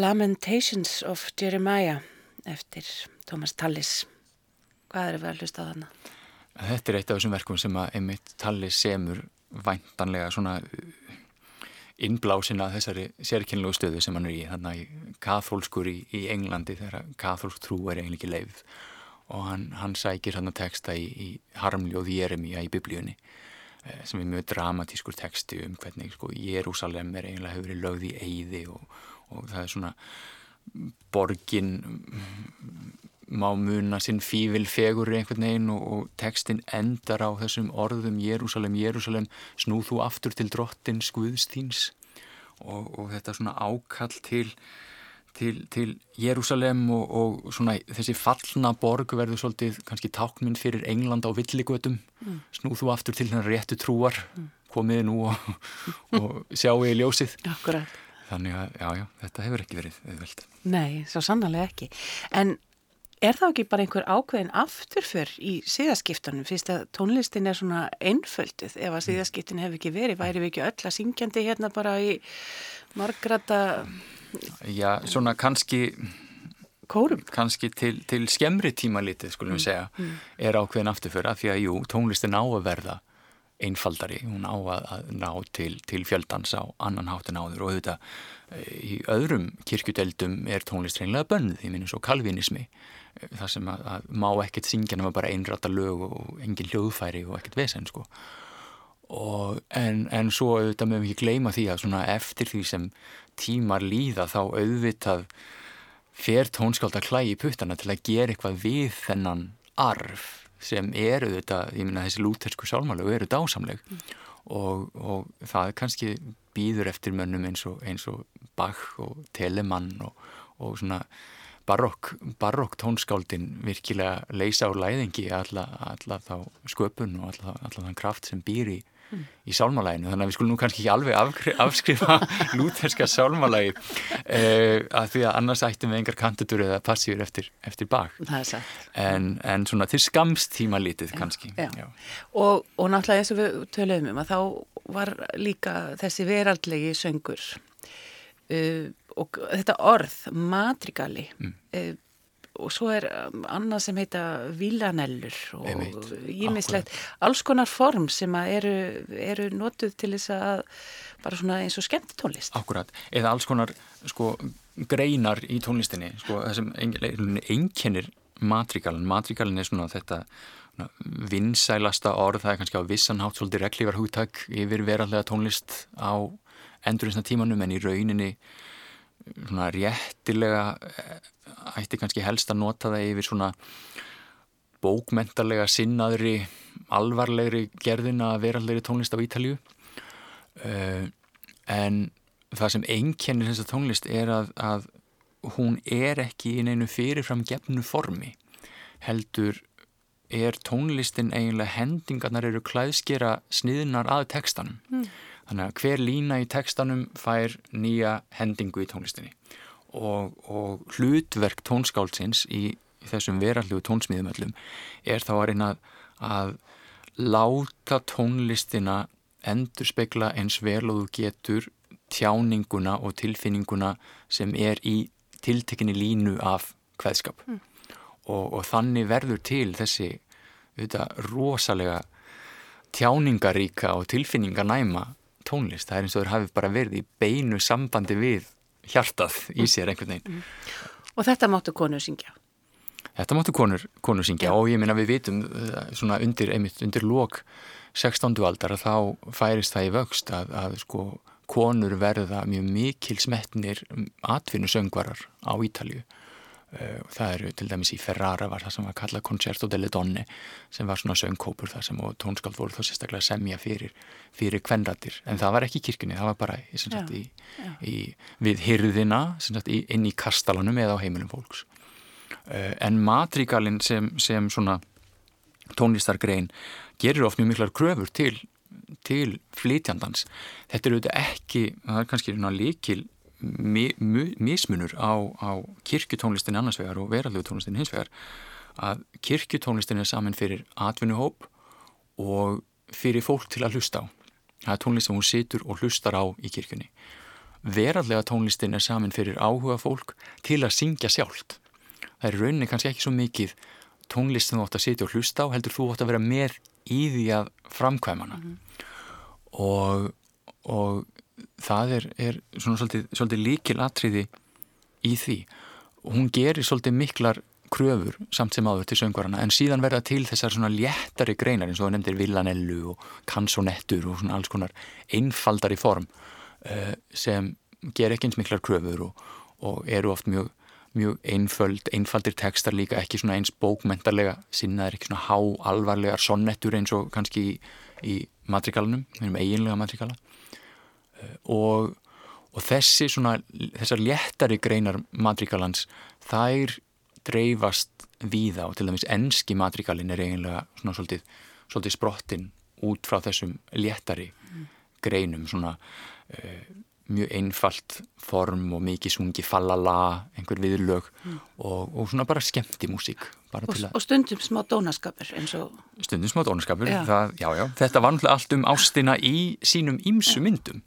Lamentations of Jeremiah eftir Thomas Tallis. Hvað er við að hlusta á þarna? Þetta er eitt af þessum verkum sem að einmitt Tallis semur væntanlega svona innblásina þessari sérkynlegu stöðu sem hann er í, þannig að kathólskur í, í Englandi þegar kathólsk trú er eiginlega ekki leið og hann, hann sækir hann að texta í, í harmljóð Jeremia í biblíunni eh, sem er mjög dramatískur texti um hvernig sko, Jérúsalem er eiginlega hefur verið lögð í eyði og, og það er svona borgin má muna sinn fívil fegur einhvern veginn og, og textin endar á þessum orðum Jérúsalem, Jérúsalem, snúð þú aftur til drottins Guðstíns og, og þetta svona ákall til, til, til Jérúsalem og, og svona þessi fallna borg verður svolítið kannski tákminn fyrir England á villigötum, mm. snúð þú aftur til hennar réttu trúar, mm. komið nú og sjáu í ljósið. Akkurat. Þannig að, já, já, þetta hefur ekki verið auðvelt. Nei, svo sannarlega ekki. En Er það ekki bara einhver ákveðin afturför í síðaskiptunum fyrst að tónlistin er svona einföldið ef að síðaskiptin hefur ekki verið, væri við ekki öll að syngjandi hérna bara í margrata Já, svona kannski kórum kannski til, til skemmri tíma litið skulum við mm, segja, mm. er ákveðin afturför af því að jú, tónlistin á að verða einfaldari, hún á að ná til, til fjöldans á annan hátin áður. Og auðvitað eh, í öðrum kirkjudeldum er tónlist reynlega bönnuð, ég minn eins og kalvinismi það sem að, að má ekkert syngja nema bara einrata lög og engin hljóðfæri og ekkert vesen sko. Og, en, en svo auðvitað mögum ekki gleyma því að svona eftir því sem tímar líða þá auðvitað fer tónskáld að klægi puttana til að gera eitthvað við þennan arf sem eru þetta, ég minna þessi lútersku sálmálu eru dásamleg mm. og, og það kannski býður eftir mönnum eins og, eins og Bach og Telemann og, og svona barokk, barokk tónskáldin virkilega leysa á læðingi alla, alla þá sköpun og alla, alla þann kraft sem býr í, mm. í sálmalæginu þannig að við skulum nú kannski ekki alveg afskrifa lúterska sálmalægi eh, að því að annars ættum við engar kandidur eða passíur eftir, eftir bak en, en svona til skamstíma litið kannski já, já. Og, og náttúrulega eins og við töluðum um að þá var líka þessi veraldlegi söngur uh, og þetta orð, matrigali mm. e, og svo er um, annað sem heita villanellur og ímislegt alls konar form sem eru, eru notuð til þess að bara svona eins og skemmt tónlist Akkurat, eða alls konar sko greinar í tónlistinni sko það sem einkennir matrigalin, matrigalin er svona þetta vinsælasta orð, það er kannski á vissanhátt svolítið reglívar húttak yfir verallega tónlist á endurinsna tímanum en í rauninni svona réttilega eh, ætti kannski helst að nota það yfir svona bókmentarlega sinnaðri alvarlegri gerðina verallegri tónlist af Ítalju uh, en það sem einkennir þessa tónlist er að, að hún er ekki í neinu fyrirfram gefnu formi heldur er tónlistin eiginlega hendingarnar eru klæðskera sniðnar að tekstanum mm. Þannig að hver lína í tekstanum fær nýja hendingu í tónlistinni og, og hlutverk tónskáldsins í, í þessum verallugu tónsmíðumöllum er þá að reyna að láta tónlistina endur spekla eins vel og þú getur tjáninguna og tilfinninguna sem er í tiltekinni línu af hveðskap mm. og, og þannig verður til þessi auðvitað, rosalega tjáningaríka og tilfinninganæma tónlist, það er eins og þeir hafi bara verið í beinu sambandi við hjartað í sér einhvern veginn. Mm. Og þetta máttu konur syngja? Þetta máttu konur, konur syngja og ég minna við vitum eh, svona undir, einmitt undir lok 16. aldar að þá færist það í vöxt að, að sko konur verða mjög mikil smetnir atvinnusöngvarar á Ítalju það eru til dæmis í Ferrara var það sem var kallað Concerto delle Donne sem var svona söngkópur það sem og tónskald voru þó sérstaklega semja fyrir fyrir kvenratir, en það var ekki í kirkunni það var bara í, sagt, í, í, við hyrðina sagt, inn í kastalanum eða á heimilum fólks. Uh, en matrigalin sem, sem svona tónlistargrein gerir oft mjög miklar kröfur til til flytjandans. Þetta eru auðvitað ekki, það er kannski líkil mismunur á, á kirkjutónlistin annars vegar og verallugu tónlistin hins vegar að kirkjutónlistin er saman fyrir atvinnuhóp og fyrir fólk til að hlusta á það er tónlist sem hún situr og hlustar á í kirkjunni verallega tónlistin er samin fyrir áhuga fólk til að syngja sjálft. Það er rauninni kannski ekki svo mikið tónlist sem þú átt að sitja og hlusta á, heldur þú átt að vera með í því að framkvæmana. Mm -hmm. og, og það er, er svona svolítið, svolítið líkil atriði í því. Og hún gerir svolítið miklar kröfur samt sem áður til söngvarana en síðan verða til þessar svona léttari greinar eins og það nefndir villanellu og kansonettur og svona alls konar einfaldari form uh, sem ger ekki eins miklar kröfur og, og eru oft mjög mjög einföld, einfaldir tekstar líka ekki svona eins bókmentarlega sinnaðir ekki svona há alvarlegar sonnettur eins og kannski í, í matrikalunum, eiginlega matrikala og, og þessi svona, þessar léttari greinar matrikalans, þær dreifast víða og til dæmis enski matrikalin er eiginlega svona svolítið, svolítið sprottin út frá þessum léttari mm. greinum svona uh, mjög einfalt form og mikið sungi fallala, einhver viðlög mm. og, og svona bara skemmti músík. Og, og stundum smá dónaskapur eins og... Stundum smá dónaskapur, já. Það, já, já. Þetta var náttúrulega allt um ástina í sínum ímsu myndum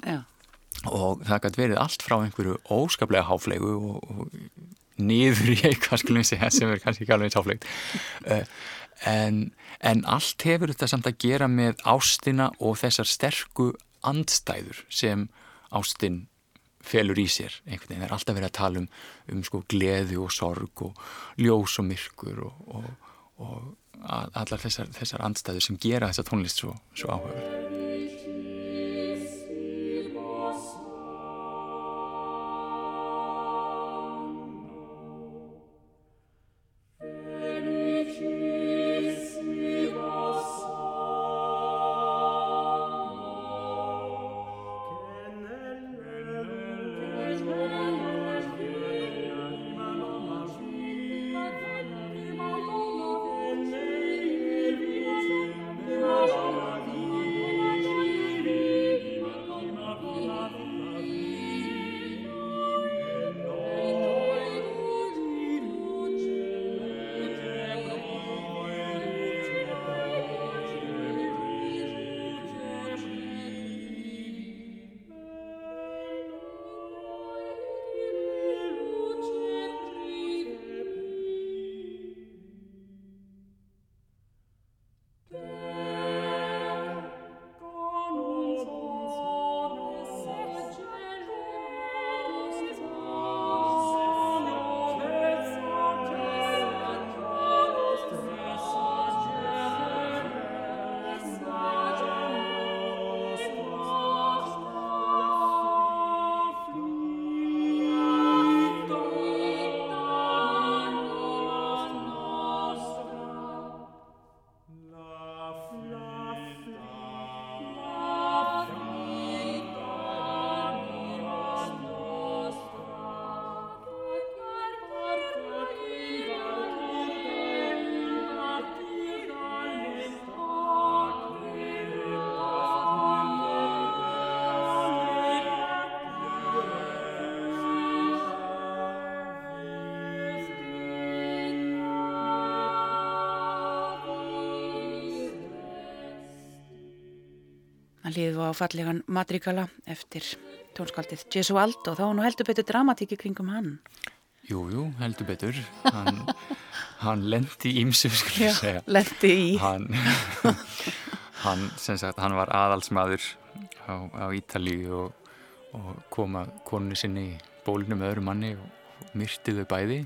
og það gæti verið allt frá einhverju óskaplega háflegu og, og niður í eitthvað segja sem er kannski ekki alveg háflegt. Uh, en, en allt hefur þetta samt að gera með ástina og þessar sterku andstæður sem ástinn felur í sér einhvern veginn, það er alltaf verið að tala um, um sko gleði og sorg og ljós og myrkur og, og, og allar þessar, þessar andstæður sem gera þessa tónlist svo, svo áhugaverð. Liði á fallegan Madrigala eftir tónskaldið Gesualdo og þá nú heldur betur dramatíki kringum hann. Jú, jú, heldur betur. Hann, hann lendi ímsu, skulle ég segja. Lendi í. Hann, hann, sagt, hann var aðalsmaður á, á Ítalíu og, og kom að konu sinni í bólinu með öðru manni og myrti þau bæði.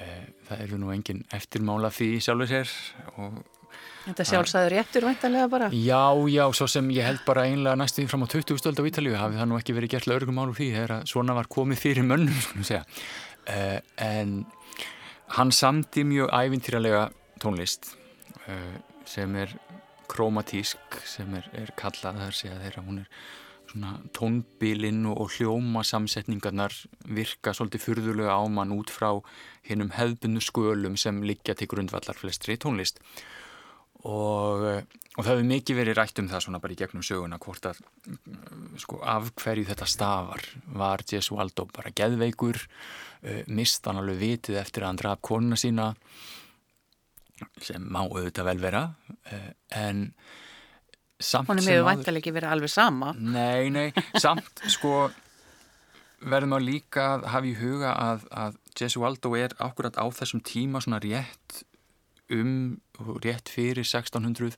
Eh, það eru nú engin eftirmála því sjálfur sér og Þetta sjálfsæður réttur væntalega bara? Já, já, svo sem ég held bara einlega næstu því fram á 20. stöld á Ítalíu hafi það nú ekki verið gert laurugum álu því þegar svona var komið fyrir mönnum, svona segja. Uh, en hann samti mjög ævintýralega tónlist uh, sem er kromatísk, sem er, er kallað þar að þeirra hún er svona tónbilinn og hljóma samsetningarnar virka svolítið fyrðulega ámann út frá hinnum hefðbundu skölum sem liggja til grundvallar flestri tónlist og, eh, og það hefur mikið verið rætt um það svona bara í gegnum söguna hvort að sko af hverju þetta stafar. Var Gesualdo bara geðveikur? Uh, mist hann alveg vitið eftir að hann draf konuna sína? Sem má auðvitað vel vera. Uh, en samt Hún er meðu vantilega ekki verið alveg sama. Nei, nei, samt sko verðum að líka að hafa í huga að, að Gesualdo er akkurat á þessum tíma svona rétt um, rétt fyrir 1600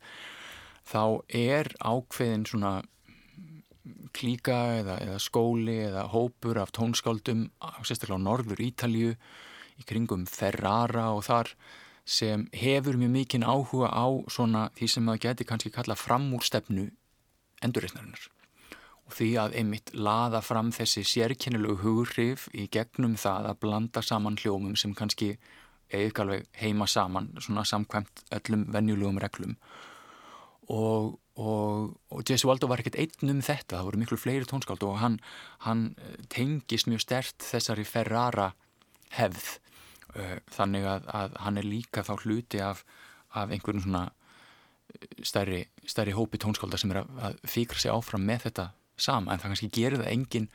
þá er ákveðin svona klíka eða, eða skóli eða hópur af tónskáldum sérstaklega á norður Ítalju í kringum Ferrara og þar sem hefur mjög mikinn áhuga á svona því sem maður geti kannski kalla framúrstefnu endurreysnarinnar og því að einmitt laða fram þessi sérkennilegu hughrif í gegnum það að blanda saman hljómum sem kannski eða alveg heima saman svona samkvæmt öllum venjulegum reglum. Og og, og Gesualdo var ekkert einn um þetta það voru miklu fleiri tónskáld og hann, hann eh, tengist mjög stert þessari Ferrara hefð uh, þannig að, að hann er líka þá hluti af, af einhverjum svona eh, stærri, stærri hópi tónskálda sem er að, að fíkra sig áfram með þetta sama en það kannski gerir það enginn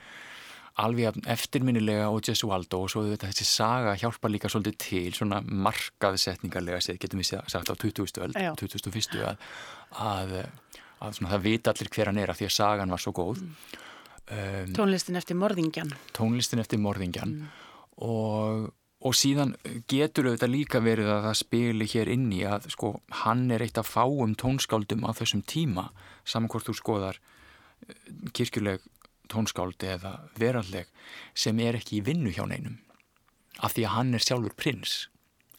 alveg eftirminnilega og Gesualdo og svo þetta þessi saga hjálpa líka svolítið til svona markaðsetningarlega séð getum við sagt á 20. öld 2001. að, að, að svona, það vita allir hver hann er að því að sagan var svo góð mm. um, Tónlistin eftir morðingjan Tónlistin eftir morðingjan mm. og, og síðan getur auðvitað líka verið að það spili hér inni að sko hann er eitt af fáum tónskáldum á þessum tíma saman hvort þú skoðar eh, kirkjuleg tónskáldi eða veralleg sem er ekki í vinnu hjá neinum af því að hann er sjálfur prins.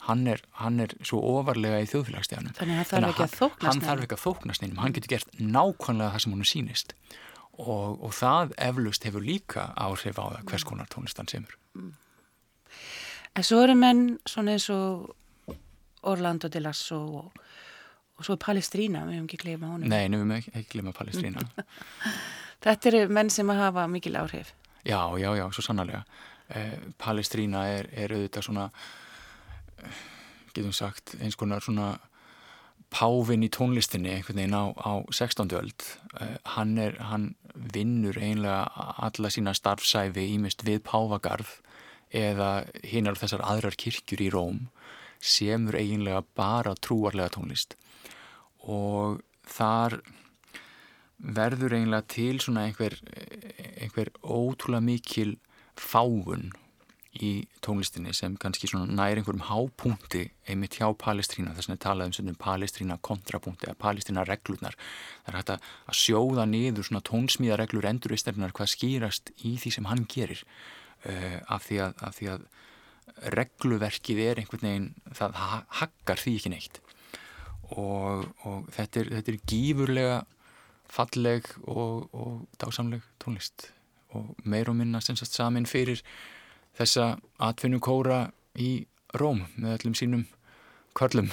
Hann er, hann er svo ofarlega í þjóðfélagssteganum þannig að hann þarf ekki að þóknast neinum. hann þarf ekki að þóknast neinum, hann getur gert nákvæmlega það sem hann sýnist. Og, og það eflust hefur líka áhrif á það hvers konar tónlistan semur. Mm. En svo eru menn svona eins og Orlando de Lasso og, og svo Palestrína, við hefum ekki gleyma honum. Nei, við hefum ekki, ekki gleyma Palestrína Þetta eru menn sem að hafa mikil áhrif. Já, já, já, svo sannarlega. Eh, Palestrína er, er auðvitað svona, eh, getum sagt, eins konar svona pávinn í tónlistinni einhvern veginn á, á 16. öld. Eh, hann, er, hann vinnur einlega alla sína starfsæfi ímest við pávagarð eða hinnar þessar aðrar kirkjur í Róm semur eiginlega bara trúarlega tónlist og þar verður eiginlega til svona einhver, einhver ótrúlega mikil fáun í tónlistinni sem kannski svona næri einhverjum hápunkti einmitt hjá Palestrína þess að það talaðum svona um Palestrína kontrapunkti eða Palestrína reglurnar. Það er hægt að sjóða niður svona tónsmíðareglur endurvistarinnar hvað skýrast í því sem hann gerir uh, af, því að, af því að regluverkið er einhvern veginn það hakkar því ekki neitt. Og, og þetta er, þetta er gífurlega falleg og, og dásamleg tónlist. Og meir og minna semst samin fyrir þessa atvinnukóra í Róm með öllum sínum körlum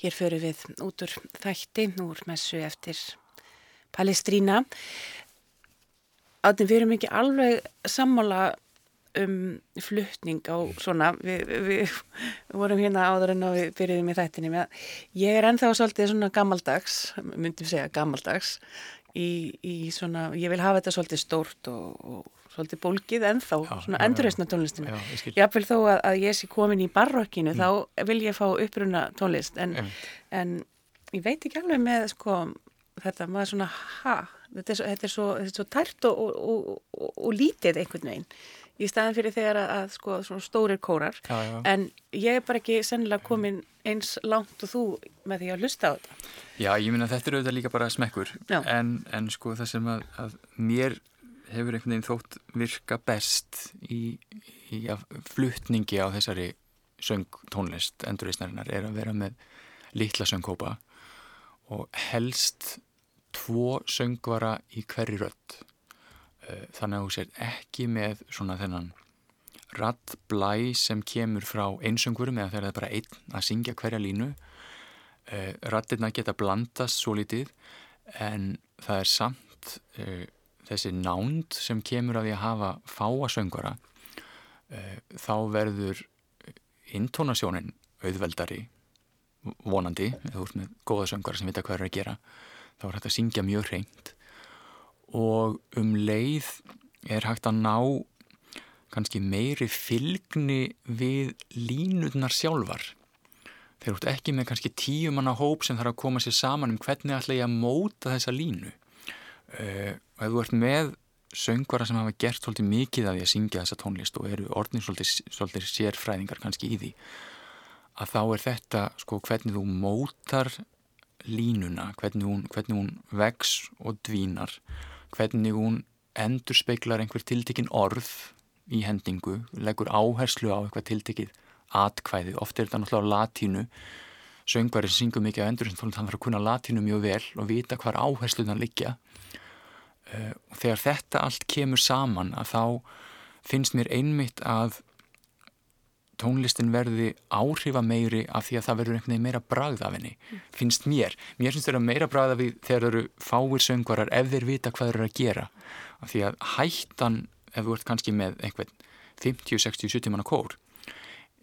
Hér förum við út úr þætti, úr messu eftir Palestrína. Áttin við erum ekki alveg sammála um fluttning á svona, við, við vorum hérna áður en við byrjuðum í þættinni með ég er ennþá svolítið svona gammaldags, myndum segja gammaldags í, í svona, ég vil hafa þetta svolítið stórt og, og svolítið bólkið ennþá, já, svona endurreysna tónlistinu. Jáfnveil þó að, að ég sé komin í barrokkinu, mm. þá vil ég fá uppruna tónlist, en, en ég veit ekki alveg með sko þetta, maður svona, ha, þetta er svo, þetta er svo, þetta er svo tært og, og, og, og lítið einhvern veginn. Í staðan fyrir þegar að, að sko, svona stórir kórar. Já, já. en ég er bara ekki sennilega komin eins langt og þú með því að lusta á þetta. Já, ég minna þetta er auðvitað líka bara smekkur. En, en sko það sem að, að mér hefur einhvern veginn þótt virka best í, í flutningi á þessari söngtónlist endurreysnarinnar er að vera með litla söngkópa og helst tvo söngvara í hverju rött eh, þannig að þú sér ekki með svona þennan rattblæ sem kemur frá einsöngurum eða þegar það er bara einn að syngja hverja línu. Eh, rattirna geta blandast svo litið en það er samt eh, þessi nánd sem kemur að því að hafa fáa söngvara þá verður intonasjónin auðveldari vonandi, eða þú ert með góða söngara sem vita hvað er að gera þá er hægt að syngja mjög hreint. Og um leið er hægt að ná kannski meiri fylgni við línutnar sjálfar. Þeir út ekki með kannski tíu manna hóp sem þarf að koma sér saman um hvernig ætla ég að móta þessa línu uh, ef þú ert með söngvara sem hafa gert svolítið mikið að því að syngja þessa tónlist og eru orðin svolítið, svolítið sérfræðingar kannski í því að þá er þetta sko hvernig þú mótar línuna, hvernig hún, hvernig hún vex og dvínar, hvernig hún endur speiklar einhver tiltekinn orð í hendingu, leggur áherslu á eitthvað tiltekið atkvæði, oft er þetta náttúrulega á latínu, söngvari sem syngur mikið á endur, þannig að hann þarf að kunna latínu mjög vel og vita hvar áhersluðan liggja. Uh, þegar þetta allt kemur saman að þá finnst mér einmitt að tónlistin verði áhrifa meiri af því að það verður einhvern veginn meira bragð af henni, mm. finnst mér. Mér finnst þetta meira bragð af því þegar eru fáir söngvarar ef þeir vita hvað þeir eru að gera. Af því að hættan ef þú ert kannski með einhvern 50, 60, 70 manna kór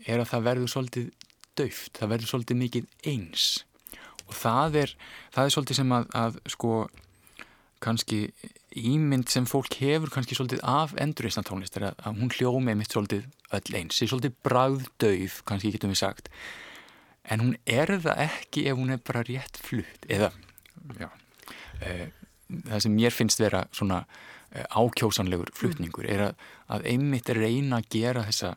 er að það verður svolítið döft, það verður svolítið mikið eins. Og það er það er svolítið sem að, að sko kannski ímynd sem fólk hefur kannski svolítið af endurreysna tónlist er að hún hljómi mitt svolítið öll eins, er svolítið bragðdauð kannski getum við sagt. En hún er það ekki ef hún er bara rétt flutt eða já, e, það sem mér finnst vera svona e, ákjósanlegur flutningur er að, að einmitt reyna að gera þessa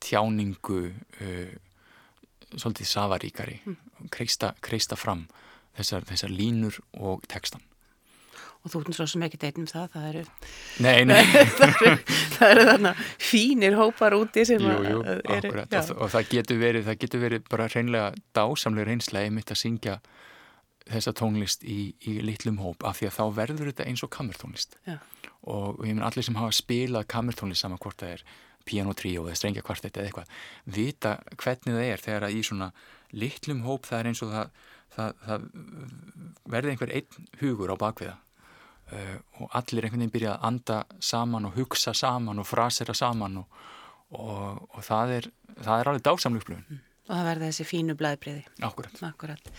tjáningu e, svolítið safaríkari mm. kreista, kreista fram þessar, þessar línur og textan og þú svo sem ekki deitnum það, það eru nei, nei. það eru, eru þarna fínir hópar úti sem jú, jú, eru og, og það getur verið, það getur verið bara hreinlega dásamlega reynslega einmitt að syngja þessa tónlist í, í litlum hóp af því að þá verður þetta eins og kamertónlist já. og ég minn allir sem hafa spilað kamertónlist saman hvort það er piano trio eða strengja kvartett eða eitthvað vita hvernig það er þegar að í svona litlum hóp það er eins og það, það, það verði einhver einn hugur á bakviða og allir einhvern veginn byrja að anda saman og hugsa saman og frasera saman og, og, og það, er, það er alveg dásamlu upplöfun. Mm. Og það verða þessi fínu blæðbriði. Akkurat. Akkurat.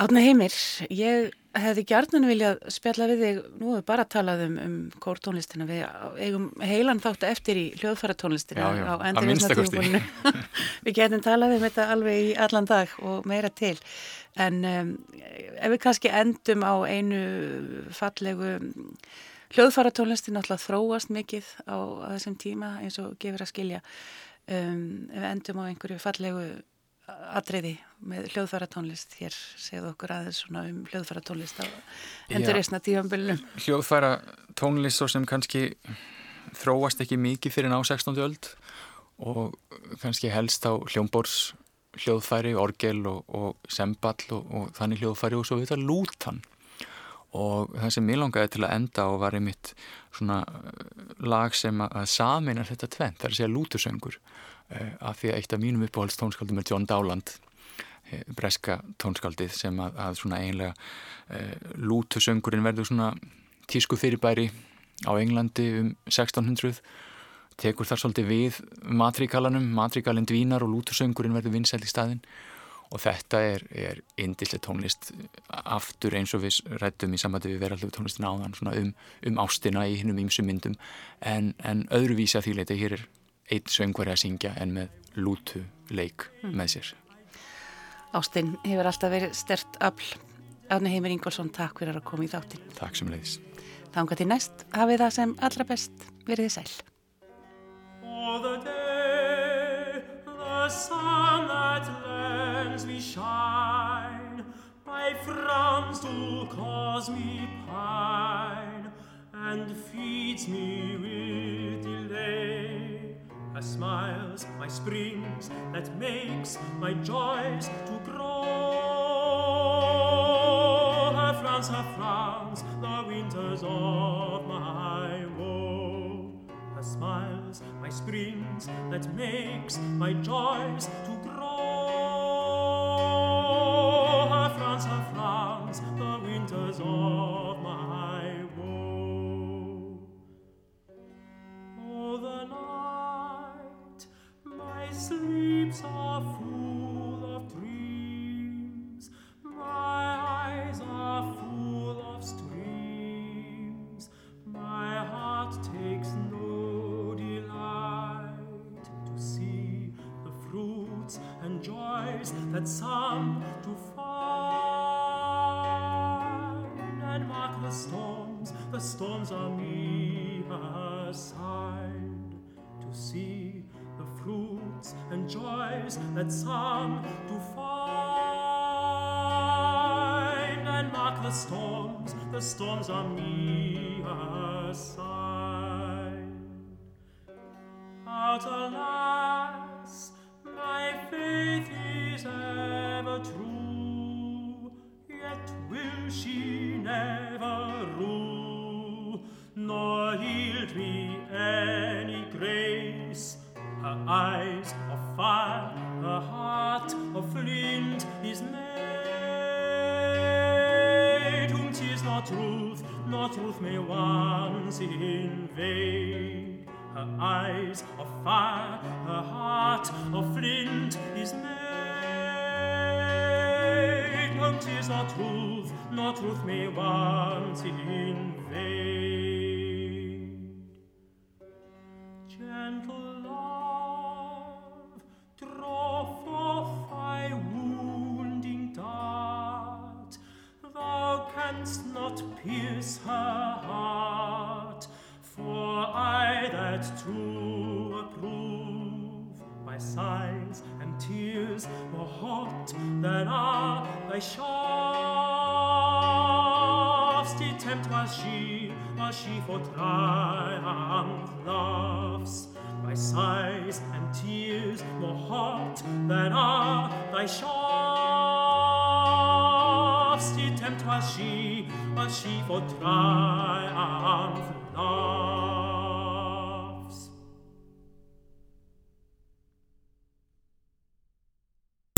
Átna heimir, ég hefði gjarnan viljað spjalla við þig, nú hefur bara talað um, um kórtónlistina, við eigum heilan þáttu eftir í hljóðfæratónlistina á endurins tímfólinu. við getum talað um þetta alveg í allan dag og meira til. En um, ef við kannski endum á einu fallegu hljóðfaratónlistin alltaf þróast mikið á, á þessum tíma eins og gefur að skilja um, ef við endum á einhverju fallegu atriði með hljóðfaratónlist hér segðu okkur aðeins svona um hljóðfaratónlist á endur reysna tífambölunum Hljóðfaratónlist svo sem kannski þróast ekki mikið fyrir ná 16. öld og kannski helst á hljómbors hljóðfæri, orgel og, og semball og, og þannig hljóðfæri og svo við þetta lútan. Og það sem ég langaði til að enda og var einmitt svona uh, lag sem að saminar þetta tvent, það er að segja lútusöngur. Uh, af því að eitt af mínum uppáhalds tónskaldum er John Dowland uh, breska tónskaldið sem að, að svona einlega uh, lútusöngurinn verður svona tísku fyrirbæri á Englandi um 1600 tekur þar svolítið við matrikálanum, matrikalinn dvínar og lútursöngurinn verður vinsæl í staðin og þetta er, er indislega tónlist aftur eins og við rættum í samvættu við verðalöfu tónlistina áðan um, um ástina í hinnum ímsum myndum. En, en öðruvísi að því leita hér er einn söngvari að syngja en með lútu leik mm. með sér. Ástin hefur alltaf verið stert afl. Árni Heimir Ingolson, takk fyrir að koma í þáttin Takk sem leiðis Þánga til næst hafið það sem allra best verið sæl For the day the sun that lands me shine. By frowns to cause me pine and feeds me with delay. Her smiles my springs that makes my joys to grow. Her frowns her frowns the winters of my woe her smiles my springs that makes my joys to grow. Her frowns her frowns the winters of my woe. Oh the night my sleeps are full and joys that some to find. And mark the storms the storms are me assigned out alas my faith is ever true yet will she never rule nor yield me eyes of fire her heart of flint is made. Whom 'tis not truth nor truth may once invade. Her eyes of fire her heart of flint is made. Whom 'tis not truth nor truth may once invade pierce her heart for I that true approve. My sighs and tears more hot than are thy shafts. Did tempt was she was she for triumph loves. My sighs and tears more hot than are thy shafts tempt was she was she for triumph loves